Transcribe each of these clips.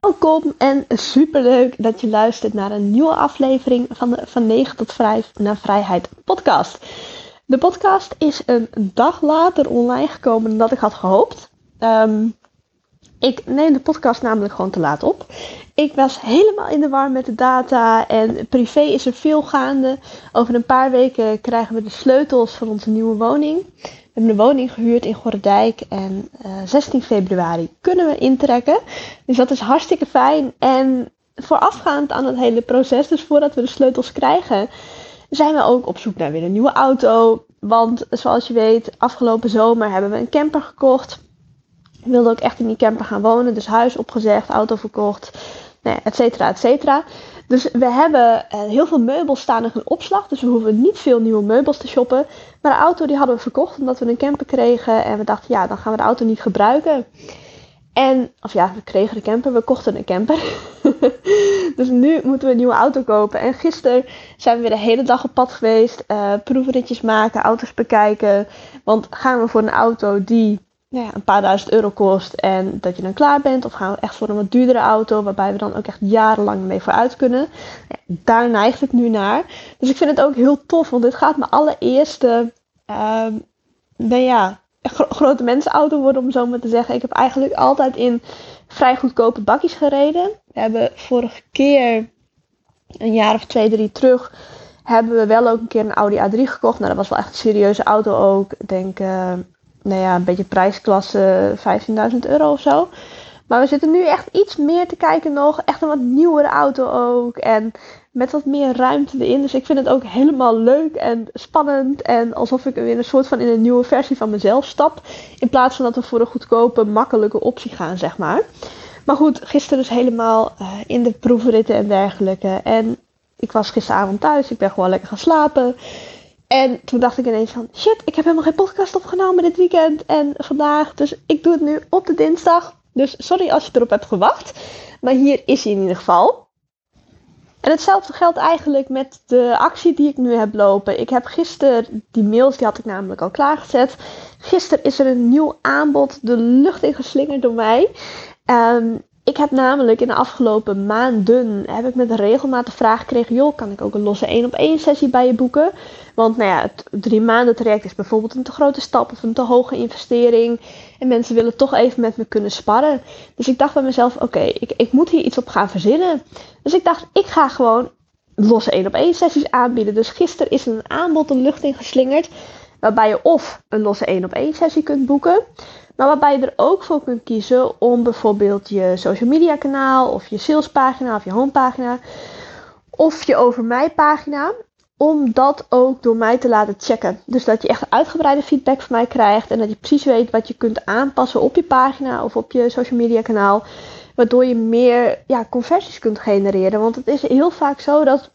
Welkom en superleuk dat je luistert naar een nieuwe aflevering van de Van 9 tot 5 naar Vrijheid podcast. De podcast is een dag later online gekomen dan ik had gehoopt. Ehm, ik neem de podcast namelijk gewoon te laat op. Ik was helemaal in de war met de data en privé is er veel gaande. Over een paar weken krijgen we de sleutels van onze nieuwe woning. Hebben een woning gehuurd in Gordijk en uh, eh, 16 februari kunnen we intrekken. Dus dat is hartstikke fijn. En voorafgaand aan het hele proces, dus voordat we de sleutels krijgen, zijn we ook op zoek naar weer een nieuwe auto. Want zoals je weet, afgelopen zomer hebben we een camper gekocht. We wilden ook echt in die camper gaan wonen, dus huis opgezegd, auto verkocht, nou ja, et cetera, et cetera. Dus we hebben uh, heel veel meubels staan in opslag. Dus we hoeven niet veel nieuwe meubels te shoppen. Maar de auto die hadden we verkocht omdat we een camper kregen. En we dachten, ja, dan gaan we de auto niet gebruiken. En, of ja, we kregen de camper, we kochten een camper. dus nu moeten we een nieuwe auto kopen. En gisteren zijn we weer de hele dag op pad geweest. Uh, maken, auto's bekijken. Want gaan we voor een auto die nou ja, een paar duizend euro kost en dat je dan klaar bent. Of gaan we echt voor een wat duurdere auto, waarbij we dan ook echt jarenlang mee vooruit kunnen. Ja, daar neigt het nu naar. Dus ik vind het ook heel tof, want dit gaat mijn allereerste, uh, nou ja, grote mensenauto worden, om zo maar te zeggen. Ik heb eigenlijk altijd in vrij goedkope bakjes gereden. We hebben vorige keer, een jaar of twee, drie terug, hebben we wel ook een keer een Audi A3 gekocht. Nou, dat was wel echt een serieuze auto ook. Ik denk... Uh, nou ja, een beetje prijsklasse 15.000 euro of zo. Maar we zitten nu echt iets meer te kijken nog. Echt een wat nieuwere auto ook. En met wat meer ruimte erin. Dus ik vind het ook helemaal leuk en spannend. En alsof ik weer een soort van in een nieuwe versie van mezelf stap. In plaats van dat we voor een goedkope, makkelijke optie gaan, zeg maar. Maar goed, gisteren dus helemaal uh, in de proefritten en dergelijke. En ik was gisteravond thuis. Ik ben gewoon lekker gaan slapen. En toen dacht ik ineens van, shit, ik heb helemaal geen podcast opgenomen dit weekend en vandaag. Dus ik doe het nu op de dinsdag. Dus sorry als je erop hebt gewacht. Maar hier is hij in ieder geval. En hetzelfde geldt eigenlijk met de actie die ik nu heb lopen. Ik heb gisteren, die mails die had ik namelijk al klaargezet. Gisteren is er een nieuw aanbod de lucht in geslingerd door mij. Um, ik heb namelijk in de afgelopen maanden heb ik met regelmaat vraag gekregen: joh, kan ik ook een losse 1 op 1 sessie bij je boeken? Want nou ja, het drie maanden traject is bijvoorbeeld een te grote stap of een te hoge investering. En mensen willen toch even met me kunnen sparren. Dus ik dacht bij mezelf: oké, ik, ik moet hier iets op gaan verzinnen. Dus ik dacht, ik ga gewoon losse 1 op 1 sessies aanbieden. Dus gisteren is een aanbod de lucht in geslingerd. Waarbij je of een losse 1 op 1 sessie kunt boeken. Maar waarbij je er ook voor kunt kiezen om bijvoorbeeld je social media kanaal of je salespagina of je homepagina of je over mij pagina om dat ook door mij te laten checken. Dus dat je echt uitgebreide feedback van mij krijgt en dat je precies weet wat je kunt aanpassen op je pagina of op je social media kanaal. Waardoor je meer ja, conversies kunt genereren. Want het is heel vaak zo dat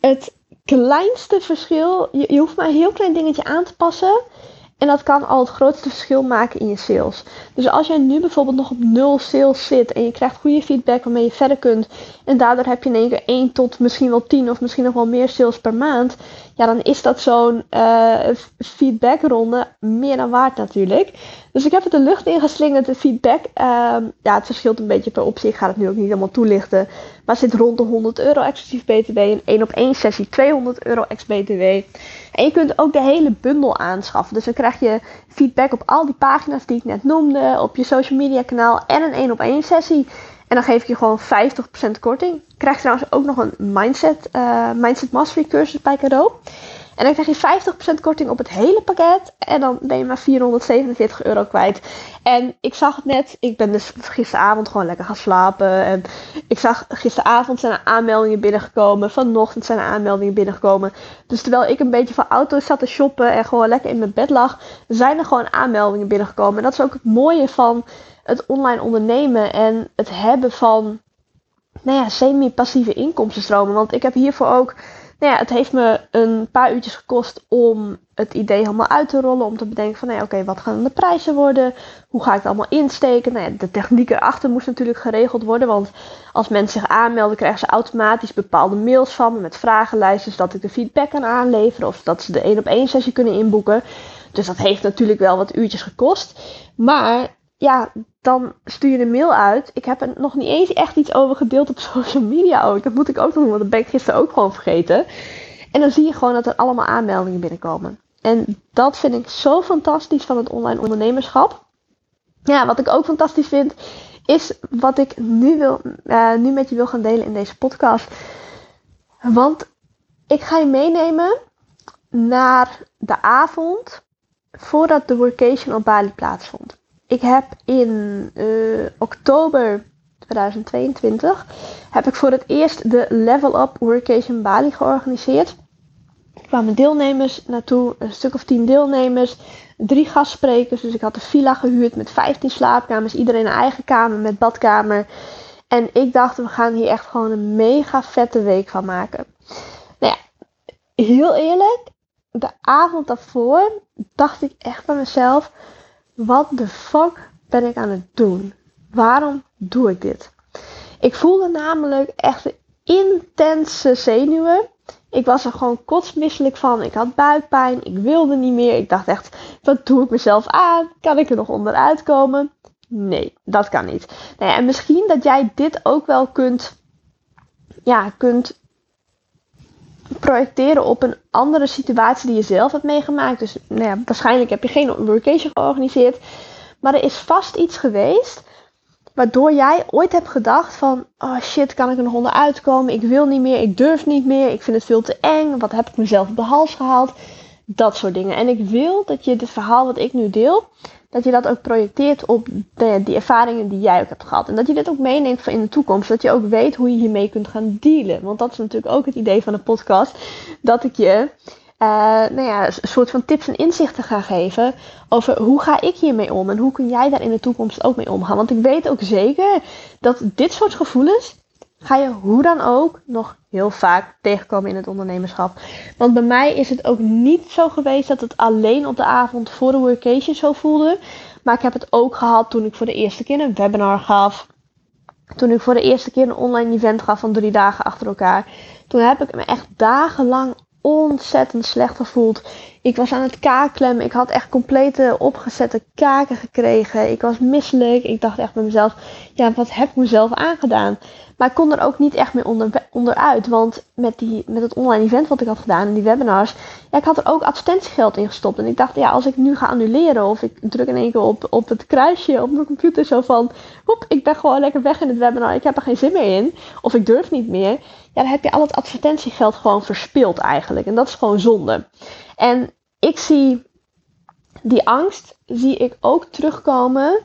het kleinste verschil, je, je hoeft maar een heel klein dingetje aan te passen. En dat kan al het grootste verschil maken in je sales. Dus als jij nu bijvoorbeeld nog op nul sales zit en je krijgt goede feedback waarmee je verder kunt. En daardoor heb je in één keer 1 tot misschien wel 10 of misschien nog wel meer sales per maand. Ja, dan is dat zo'n uh, feedbackronde meer dan waard natuurlijk. Dus ik heb het de lucht ingeslingerd, de feedback. Uh, ja, het verschilt een beetje per optie. Ik ga het nu ook niet helemaal toelichten. Maar het zit rond de 100 euro exclusief BTW. Een 1 op 1 sessie 200 euro ex BTW. En je kunt ook de hele bundel aanschaffen. Dus dan krijg je feedback op al die pagina's die ik net noemde. Op je social media kanaal en een 1 op 1 sessie. En dan geef ik je gewoon 50% korting. Krijg je trouwens ook nog een mindset, uh, mindset mastery cursus bij cadeau. En dan krijg je 50% korting op het hele pakket. En dan ben je maar 447 euro kwijt. En ik zag het net. Ik ben dus gisteravond gewoon lekker gaan slapen. En ik zag gisteravond zijn er aanmeldingen binnengekomen. Vanochtend zijn er aanmeldingen binnengekomen. Dus terwijl ik een beetje van auto's zat te shoppen. En gewoon lekker in mijn bed lag. Zijn er gewoon aanmeldingen binnengekomen. En dat is ook het mooie van het online ondernemen. En het hebben van nou ja, semi-passieve inkomstenstromen. Want ik heb hiervoor ook nou ja, het heeft me een paar uurtjes gekost om het idee helemaal uit te rollen. Om te bedenken van, nou ja, oké, wat gaan de prijzen worden? Hoe ga ik het allemaal insteken? Nou ja, de techniek erachter moest natuurlijk geregeld worden. Want als mensen zich aanmelden, krijgen ze automatisch bepaalde mails van me met vragenlijsten. Zodat ik de feedback kan aanleveren. Of dat ze de één op één sessie kunnen inboeken. Dus dat heeft natuurlijk wel wat uurtjes gekost. Maar ja, dan stuur je een mail uit. Ik heb er nog niet eens echt iets over gedeeld op social media ook. Dat moet ik ook nog doen, want dat ben ik gisteren ook gewoon vergeten. En dan zie je gewoon dat er allemaal aanmeldingen binnenkomen. En dat vind ik zo fantastisch van het online ondernemerschap. Ja, wat ik ook fantastisch vind, is wat ik nu, wil, uh, nu met je wil gaan delen in deze podcast. Want ik ga je meenemen naar de avond voordat de workation op Bali plaatsvond. Ik heb in uh, oktober 2022 heb ik voor het eerst de Level Up Workation Bali georganiseerd. Er kwamen deelnemers naartoe, een stuk of tien deelnemers, drie gastsprekers. Dus ik had een villa gehuurd met 15 slaapkamers, iedereen een eigen kamer met badkamer. En ik dacht, we gaan hier echt gewoon een mega vette week van maken. Nou ja, heel eerlijk, de avond daarvoor dacht ik echt bij mezelf: wat de fuck ben ik aan het doen? Waarom doe ik dit? Ik voelde namelijk echt intense zenuwen. Ik was er gewoon kotsmisselijk van. Ik had buikpijn. Ik wilde niet meer. Ik dacht echt, wat doe ik mezelf aan? Kan ik er nog onderuit komen? Nee, dat kan niet. Nou ja, en misschien dat jij dit ook wel kunt, ja, kunt projecteren op een andere situatie die je zelf hebt meegemaakt. Dus nou ja, waarschijnlijk heb je geen workation georganiseerd. Maar er is vast iets geweest waardoor jij ooit hebt gedacht van, oh shit, kan ik er nog onderuit komen? Ik wil niet meer, ik durf niet meer, ik vind het veel te eng. Wat heb ik mezelf op de hals gehaald? Dat soort dingen. En ik wil dat je dit verhaal wat ik nu deel, dat je dat ook projecteert op de, die ervaringen die jij ook hebt gehad. En dat je dit ook meeneemt in de toekomst. Dat je ook weet hoe je hiermee kunt gaan dealen. Want dat is natuurlijk ook het idee van de podcast. Dat ik je uh, nou ja, een soort van tips en inzichten ga geven over hoe ga ik hiermee om en hoe kun jij daar in de toekomst ook mee omgaan. Want ik weet ook zeker dat dit soort gevoelens ga je hoe dan ook nog heel vaak tegenkomen in het ondernemerschap. Want bij mij is het ook niet zo geweest dat het alleen op de avond voor de workation zo voelde. Maar ik heb het ook gehad toen ik voor de eerste keer een webinar gaf. Toen ik voor de eerste keer een online event gaf van drie dagen achter elkaar. Toen heb ik me echt dagenlang ontzettend slecht gevoeld. Ik was aan het kakelen. Ik had echt complete opgezette kaken gekregen. Ik was misselijk. Ik dacht echt bij mezelf: ja, wat heb ik mezelf aangedaan? Maar ik kon er ook niet echt meer onder, onderuit. Want met, die, met het online event wat ik had gedaan en die webinars. Ja, ik had er ook advertentiegeld in gestopt. En ik dacht, ja, als ik nu ga annuleren. Of ik druk in één keer op, op het kruisje op mijn computer. Zo van: hoep, ik ben gewoon lekker weg in het webinar. Ik heb er geen zin meer in. Of ik durf niet meer. Ja, dan heb je al het advertentiegeld gewoon verspild eigenlijk. En dat is gewoon zonde. En ik zie die angst, zie ik ook terugkomen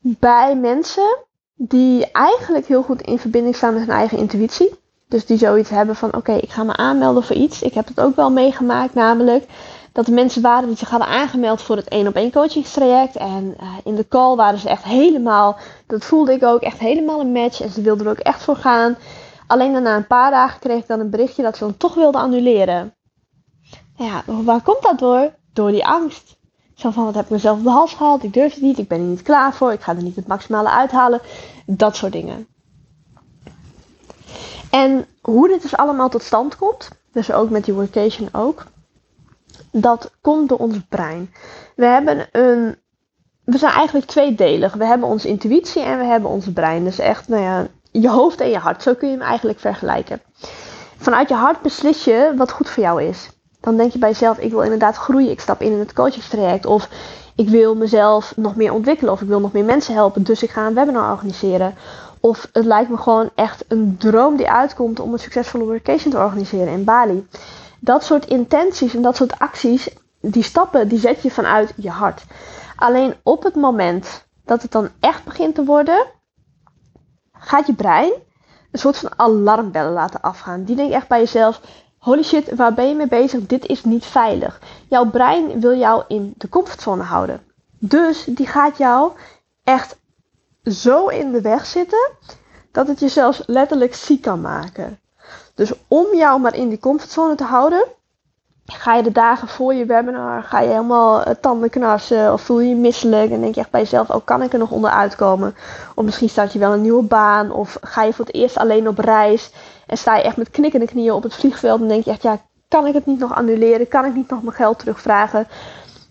bij mensen die eigenlijk heel goed in verbinding staan met hun eigen intuïtie. Dus die zoiets hebben van: oké, ik ga me aanmelden voor iets. Ik heb het ook wel meegemaakt, namelijk dat er mensen waren die zich hadden aangemeld voor het één op één coachingstraject. En uh, in de call waren ze echt helemaal, dat voelde ik ook, echt helemaal een match. En ze wilden er ook echt voor gaan. Alleen na een paar dagen kreeg ik dan een berichtje dat ze dan toch wilden annuleren. Ja, waar komt dat door? Door die angst. Zo van, wat heb ik mezelf op de hals gehaald? Ik durf het niet, ik ben er niet klaar voor, ik ga er niet het maximale uithalen. Dat soort dingen. En hoe dit dus allemaal tot stand komt, dus ook met die workation ook, dat komt door ons brein. We hebben een, we zijn eigenlijk tweedelig. We hebben onze intuïtie en we hebben ons brein. Dus echt, nou ja, je hoofd en je hart. Zo kun je hem eigenlijk vergelijken. Vanuit je hart beslis je wat goed voor jou is. Dan denk je bij jezelf, ik wil inderdaad groeien. Ik stap in in het coachingstraject. Of ik wil mezelf nog meer ontwikkelen. Of ik wil nog meer mensen helpen. Dus ik ga een webinar organiseren. Of het lijkt me gewoon echt een droom die uitkomt om een succesvolle workation te organiseren in Bali. Dat soort intenties en dat soort acties, die stappen, die zet je vanuit je hart. Alleen op het moment dat het dan echt begint te worden, gaat je brein een soort van alarmbellen laten afgaan. Die denkt echt bij jezelf: holy shit, waar ben je mee bezig? Dit is niet veilig. Jouw brein wil jou in de comfortzone houden. Dus die gaat jou echt zo in de weg zitten dat het je zelfs letterlijk ziek kan maken. Dus om jou maar in die comfortzone te houden, ga je de dagen voor je webinar, ga je helemaal eh, tanden knarsen of voel je je misselijk en denk je echt bij jezelf, oh kan ik er nog onderuit komen? Of misschien start je wel een nieuwe baan of ga je voor het eerst alleen op reis en sta je echt met knikkende knieën op het vliegveld en denk je echt, ja, kan ik het niet nog annuleren? Kan ik niet nog mijn geld terugvragen?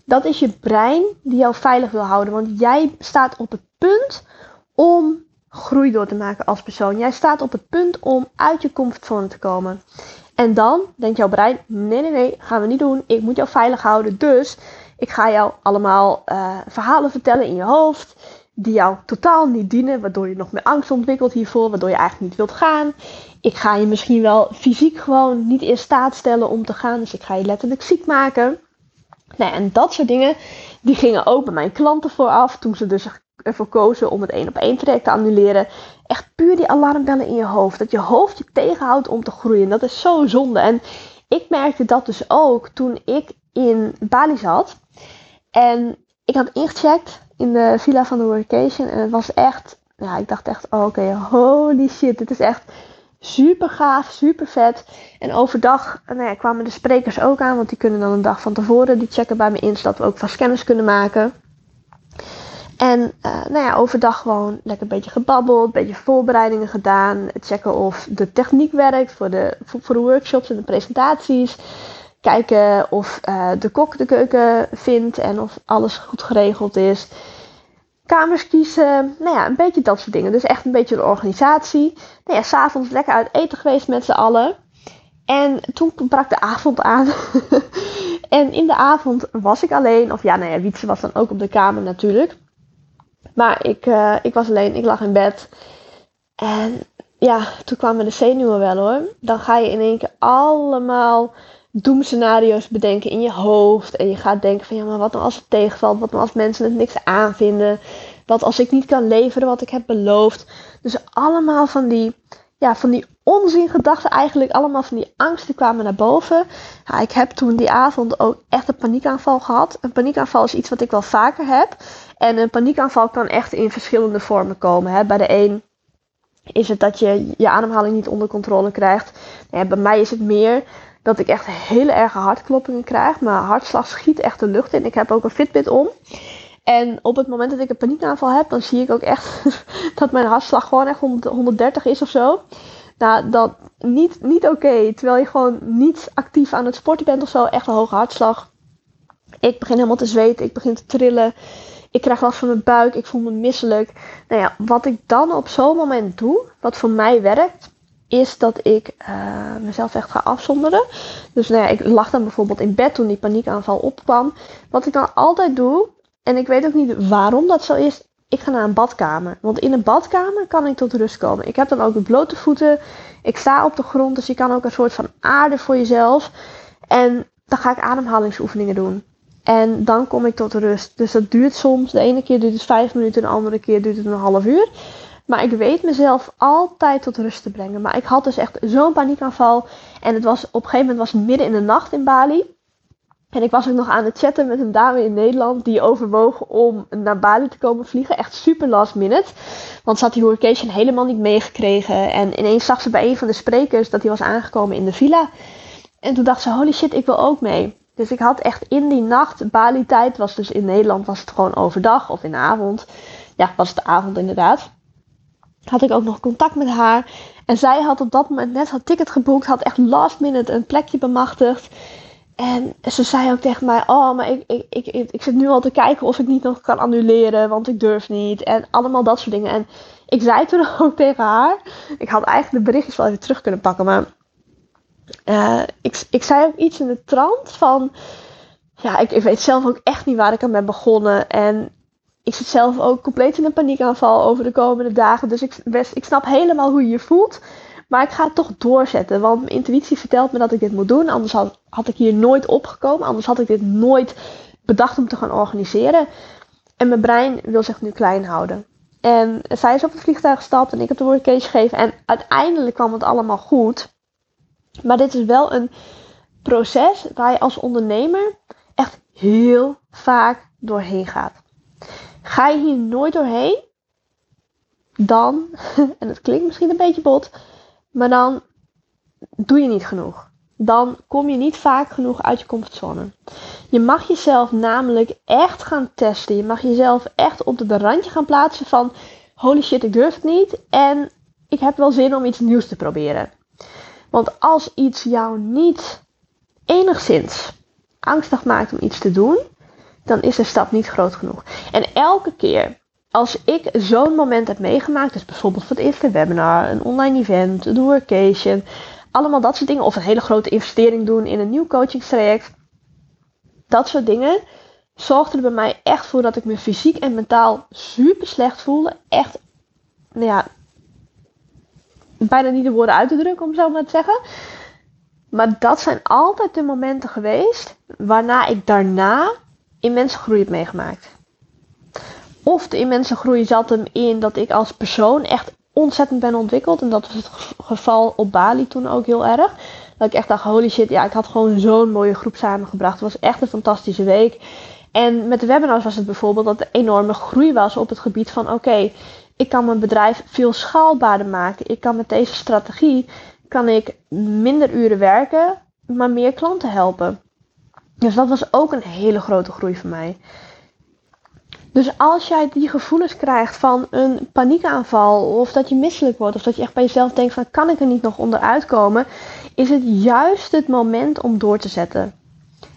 Dat is je brein die jou veilig wil houden, want jij staat op het punt om groei door te maken als persoon. Jij staat op het punt om uit je comfortzone te komen. En dan denkt jouw brein: nee, nee, nee, gaan we niet doen. Ik moet jou veilig houden. Dus ik ga jou allemaal uh, verhalen vertellen in je hoofd. Die jou totaal niet dienen, waardoor je nog meer angst ontwikkelt hiervoor, waardoor je eigenlijk niet wilt gaan. Ik ga je misschien wel fysiek gewoon niet in staat stellen om te gaan, dus ik ga je letterlijk ziek maken. Nou, en dat soort dingen, die gingen ook bij mijn klanten vooraf, toen ze dus ervoor kozen om het één op één traject te annuleren. Echt puur die alarmbellen in je hoofd. Dat je hoofd je tegenhoudt om te groeien. Dat is zo zonde. En ik merkte dat dus ook toen ik in Bali zat. En ik had ingecheckt in de villa van de workation. En het was echt, ja, ik dacht echt, oh, oké, holy shit. Dit is echt super gaaf, super vet. En overdag nou ja, kwamen de sprekers ook aan. Want die kunnen dan een dag van tevoren, die checken bij me in. Zodat we ook vast kennis kunnen maken. En uh, nou ja, overdag gewoon lekker een beetje gebabbeld, een beetje voorbereidingen gedaan. Checken of de techniek werkt voor de, voor de workshops en de presentaties. Kijken of uh, de kok de keuken vindt en of alles goed geregeld is. Kamers kiezen, nou ja, een beetje dat soort dingen. Dus echt een beetje de organisatie. Nou ja, s'avonds lekker uit eten geweest met z'n allen. En toen brak de avond aan. en in de avond was ik alleen. Of ja, nou ja, Wietse was dan ook op de kamer natuurlijk. Maar ik, uh, ik was alleen, ik lag in bed. En ja, toen kwamen de zenuwen wel hoor. Dan ga je in één keer allemaal doemscenario's bedenken in je hoofd. En je gaat denken van ja, maar wat nou als het tegenvalt? Wat nou als mensen het niks aanvinden? Wat als ik niet kan leveren wat ik heb beloofd? Dus allemaal van die, ja, van die onzingedachten eigenlijk. Allemaal van die angsten kwamen naar boven. Ja, ik heb toen die avond ook echt een paniekaanval gehad. Een paniekaanval is iets wat ik wel vaker heb. En een paniekaanval kan echt in verschillende vormen komen. Hè. Bij de een is het dat je je ademhaling niet onder controle krijgt. Ja, bij mij is het meer dat ik echt hele erge hartkloppingen krijg. Mijn hartslag schiet echt de lucht in. Ik heb ook een Fitbit om. En op het moment dat ik een paniekaanval heb, dan zie ik ook echt dat mijn hartslag gewoon echt 130 is of zo. Nou, dat niet, niet oké. terwijl je gewoon niet actief aan het sporten bent of zo. Echt een hoge hartslag. Ik begin helemaal te zweten. Ik begin te trillen. Ik krijg last van mijn buik. Ik voel me misselijk. Nou ja, wat ik dan op zo'n moment doe, wat voor mij werkt, is dat ik uh, mezelf echt ga afzonderen. Dus nou ja, ik lag dan bijvoorbeeld in bed toen die paniekaanval opkwam. Wat ik dan altijd doe, en ik weet ook niet waarom dat zo is, ik ga naar een badkamer. Want in een badkamer kan ik tot rust komen. Ik heb dan ook de blote voeten. Ik sta op de grond, dus je kan ook een soort van aarde voor jezelf. En dan ga ik ademhalingsoefeningen doen. En dan kom ik tot rust. Dus dat duurt soms. De ene keer duurt het vijf minuten, de andere keer duurt het een half uur. Maar ik weet mezelf altijd tot rust te brengen. Maar ik had dus echt zo'n paniekaanval. En het was op een gegeven moment was het midden in de nacht in Bali. En ik was ook nog aan het chatten met een dame in Nederland die overwoog om naar Bali te komen vliegen. Echt super last minute. Want ze had die hurricane helemaal niet meegekregen. En ineens zag ze bij een van de sprekers dat hij was aangekomen in de villa. En toen dacht ze, holy shit, ik wil ook mee. Dus ik had echt in die nacht, Bali tijd was dus in Nederland was het gewoon overdag of in de avond. Ja, was het de avond inderdaad. Had ik ook nog contact met haar. En zij had op dat moment net haar ticket geboekt. Had echt last minute een plekje bemachtigd. En ze zei ook tegen mij: Oh, maar ik, ik, ik, ik, zit nu al te kijken of ik niet nog kan annuleren, want ik durf niet. En allemaal dat soort dingen. En ik zei toen ook tegen haar: Ik had eigenlijk de berichtjes wel even terug kunnen pakken, maar uh, ik, ik zei ook iets in de trant van. Ja, ik, ik weet zelf ook echt niet waar ik aan ben begonnen. En ik zit zelf ook compleet in een paniekaanval over de komende dagen. Dus ik, ik snap helemaal hoe je je voelt. Maar ik ga het toch doorzetten. Want mijn intuïtie vertelt me dat ik dit moet doen. Anders had, had ik hier nooit opgekomen. Anders had ik dit nooit bedacht om te gaan organiseren. En mijn brein wil zich nu klein houden. En zij is op het vliegtuig gestapt en ik heb de woordcase gegeven. En uiteindelijk kwam het allemaal goed. Maar dit is wel een proces waar je als ondernemer echt heel vaak doorheen gaat. Ga je hier nooit doorheen, dan, en het klinkt misschien een beetje bot, maar dan doe je niet genoeg. Dan kom je niet vaak genoeg uit je comfortzone. Je mag jezelf namelijk echt gaan testen. Je mag jezelf echt op het randje gaan plaatsen van holy shit, ik durf het niet. En ik heb wel zin om iets nieuws te proberen. Want als iets jou niet enigszins angstig maakt om iets te doen, dan is de stap niet groot genoeg. En elke keer als ik zo'n moment heb meegemaakt, dus bijvoorbeeld voor het eerste webinar, een online event, een workation, allemaal dat soort dingen, of een hele grote investering doen in een nieuw coachingstraject, dat soort dingen, zorgde er bij mij echt voor dat ik me fysiek en mentaal super slecht voelde. Echt, nou ja, bijna niet de woorden uit te drukken, om zo maar te zeggen. Maar dat zijn altijd de momenten geweest waarna ik daarna immense groei heb meegemaakt. Of de immense groei zat hem in dat ik als persoon echt ontzettend ben ontwikkeld. En dat was het geval op Bali toen ook heel erg. Dat ik echt dacht, holy shit, ja, ik had gewoon zo'n mooie groep samengebracht. Het was echt een fantastische week. En met de webinars was het bijvoorbeeld dat er enorme groei was op het gebied van, oké, ik kan mijn bedrijf veel schaalbaarder maken. Ik kan met deze strategie, kan ik minder uren werken, maar meer klanten helpen. Dus dat was ook een hele grote groei voor mij. Dus als jij die gevoelens krijgt van een paniekaanval, of dat je misselijk wordt, of dat je echt bij jezelf denkt van kan ik er niet nog onderuit komen, is het juist het moment om door te zetten.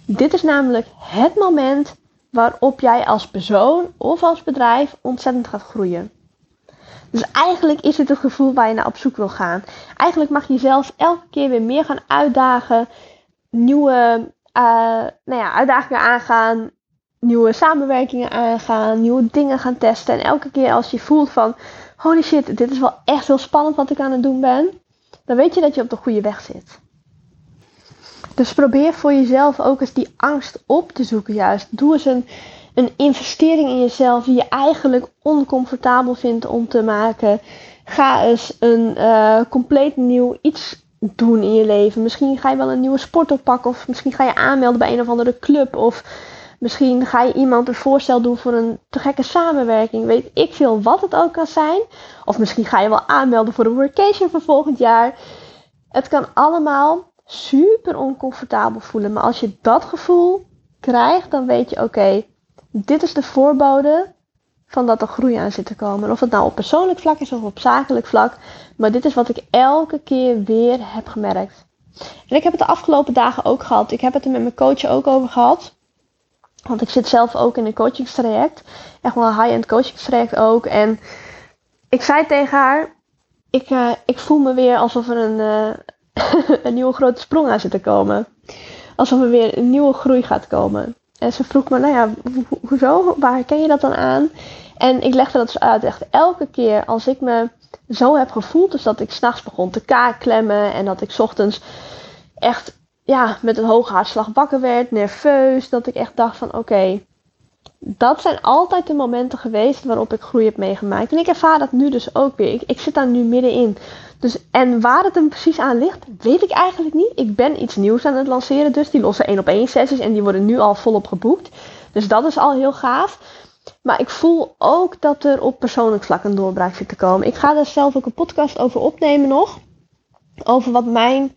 Dit is namelijk het moment waarop jij als persoon of als bedrijf ontzettend gaat groeien. Dus eigenlijk is het het gevoel waar je naar op zoek wil gaan. Eigenlijk mag je jezelf elke keer weer meer gaan uitdagen, nieuwe uh, nou ja, uitdagingen aangaan, nieuwe samenwerkingen aangaan, nieuwe dingen gaan testen. En elke keer als je voelt van, holy shit, dit is wel echt heel spannend wat ik aan het doen ben, dan weet je dat je op de goede weg zit. Dus probeer voor jezelf ook eens die angst op te zoeken juist. Doe eens een, een investering in jezelf die je eigenlijk oncomfortabel vindt om te maken. Ga eens een uh, compleet nieuw iets doen in je leven. Misschien ga je wel een nieuwe sport oppakken. Of misschien ga je aanmelden bij een of andere club. Of Misschien ga je iemand een voorstel doen voor een te gekke samenwerking. Weet ik veel wat het ook kan zijn. Of misschien ga je wel aanmelden voor een workation van volgend jaar. Het kan allemaal super oncomfortabel voelen. Maar als je dat gevoel krijgt, dan weet je: oké, dit is de voorbode van dat er groei aan zit te komen. Of het nou op persoonlijk vlak is of op zakelijk vlak. Maar dit is wat ik elke keer weer heb gemerkt. En ik heb het de afgelopen dagen ook gehad. Ik heb het er met mijn coach ook over gehad. Want ik zit zelf ook in een coachingstraject. Echt wel een high-end coachingstraject ook. En ik zei tegen haar, ik, uh, ik voel me weer alsof er een, uh, een nieuwe grote sprong aan zit te komen. Alsof er weer een nieuwe groei gaat komen. En ze vroeg me, nou ja, ho hoezo? Waar ken je dat dan aan? En ik legde dat dus uit. Echt elke keer als ik me zo heb gevoeld, dus dat ik s'nachts begon te kaakklemmen en dat ik ochtends echt ja, met een hoge hartslag wakker werd, nerveus. Dat ik echt dacht van oké, dat zijn altijd de momenten geweest waarop ik groei heb meegemaakt. En ik ervaar dat nu dus ook weer. Ik, ik zit daar nu middenin. Dus, en waar het hem precies aan ligt, weet ik eigenlijk niet. Ik ben iets nieuws aan het lanceren, dus die losse 1 op 1 sessies en die worden nu al volop geboekt. Dus dat is al heel gaaf. Maar ik voel ook dat er op persoonlijk vlak een doorbraak zit te komen. Ik ga daar zelf ook een podcast over opnemen nog. Over wat mijn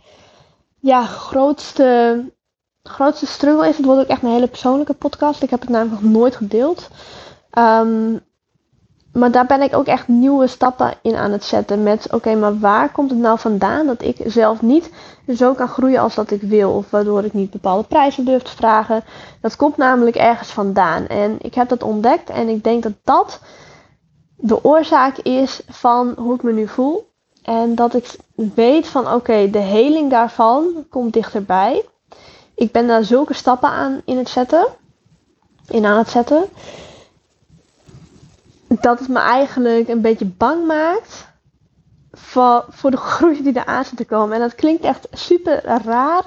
ja, grootste, grootste struggle is. Het wordt ook echt een hele persoonlijke podcast. Ik heb het namelijk nog nooit gedeeld. Um, maar daar ben ik ook echt nieuwe stappen in aan het zetten. Met oké, maar waar komt het nou vandaan dat ik zelf niet zo kan groeien als dat ik wil? Of waardoor ik niet bepaalde prijzen durf te vragen. Dat komt namelijk ergens vandaan. En ik heb dat ontdekt en ik denk dat dat de oorzaak is van hoe ik me nu voel. En dat ik weet van oké, de heling daarvan komt dichterbij. Ik ben daar zulke stappen aan in het zetten. In aan het zetten. Dat het me eigenlijk een beetje bang maakt. Voor, voor de groei die eraan zit te komen. En dat klinkt echt super raar.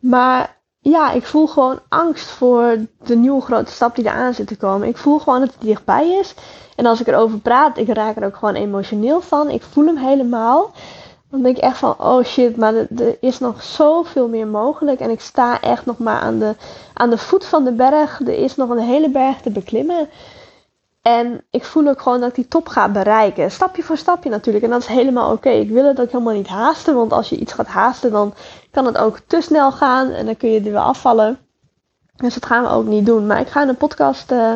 Maar ja, ik voel gewoon angst voor de nieuwe grote stap die eraan zit te komen. Ik voel gewoon dat het dichtbij is. En als ik erover praat, ik raak er ook gewoon emotioneel van. Ik voel hem helemaal. Dan denk ik echt van, oh shit, maar er, is nog zoveel meer mogelijk. En ik sta echt nog maar aan de, aan de voet van de berg. Er is nog een hele berg te beklimmen. En ik voel ook gewoon dat ik die top ga bereiken. Stapje voor stapje natuurlijk. En dat is helemaal oké. Ik wil het ook helemaal niet haasten. Want als je iets gaat haasten, dan kan het ook te snel gaan. En dan kun je er weer afvallen. Dus dat gaan we ook niet doen. Maar ik ga in een podcast uh,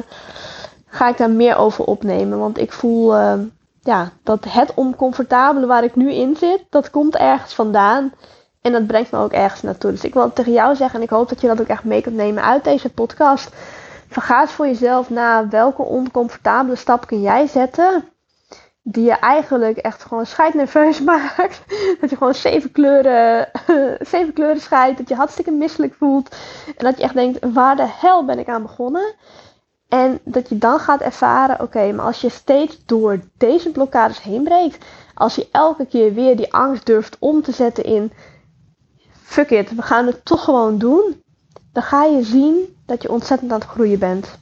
ga ik daar meer over opnemen. Want ik voel uh, ja, dat het oncomfortabele waar ik nu in zit, dat komt ergens vandaan. En dat brengt me ook ergens naartoe. Dus ik wil het tegen jou zeggen. En ik hoop dat je dat ook echt mee kunt nemen uit deze podcast Verga eens voor jezelf na welke oncomfortabele stap kun jij zetten die je eigenlijk echt gewoon scheidnerveus maakt. Dat je gewoon zeven kleuren, zeven kleuren scheidt. Dat je hartstikke misselijk voelt. En dat je echt denkt, waar de hel ben ik aan begonnen? En dat je dan gaat ervaren, oké, maar als je steeds door deze blokkades heen breekt. Als je elke keer weer die angst durft om te zetten in, fuck it, we gaan het toch gewoon doen. Dan ga je zien dat je ontzettend aan het groeien bent.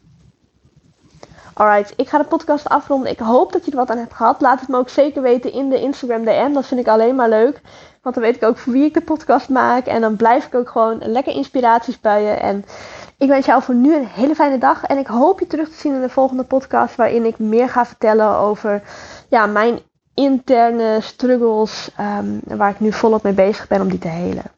Alright, ik ga de podcast afronden. Ik hoop dat je er wat aan hebt gehad. Laat het me ook zeker weten in de Instagram DM. Dat vind ik alleen maar leuk. Want dan weet ik ook voor wie ik de podcast maak. En dan blijf ik ook gewoon lekker inspiraties bij je. En ik wens jou voor nu een hele fijne dag. En ik hoop je terug te zien in de volgende podcast. Waarin ik meer ga vertellen over ja, mijn interne struggles. Um, waar ik nu volop mee bezig ben om die te helen.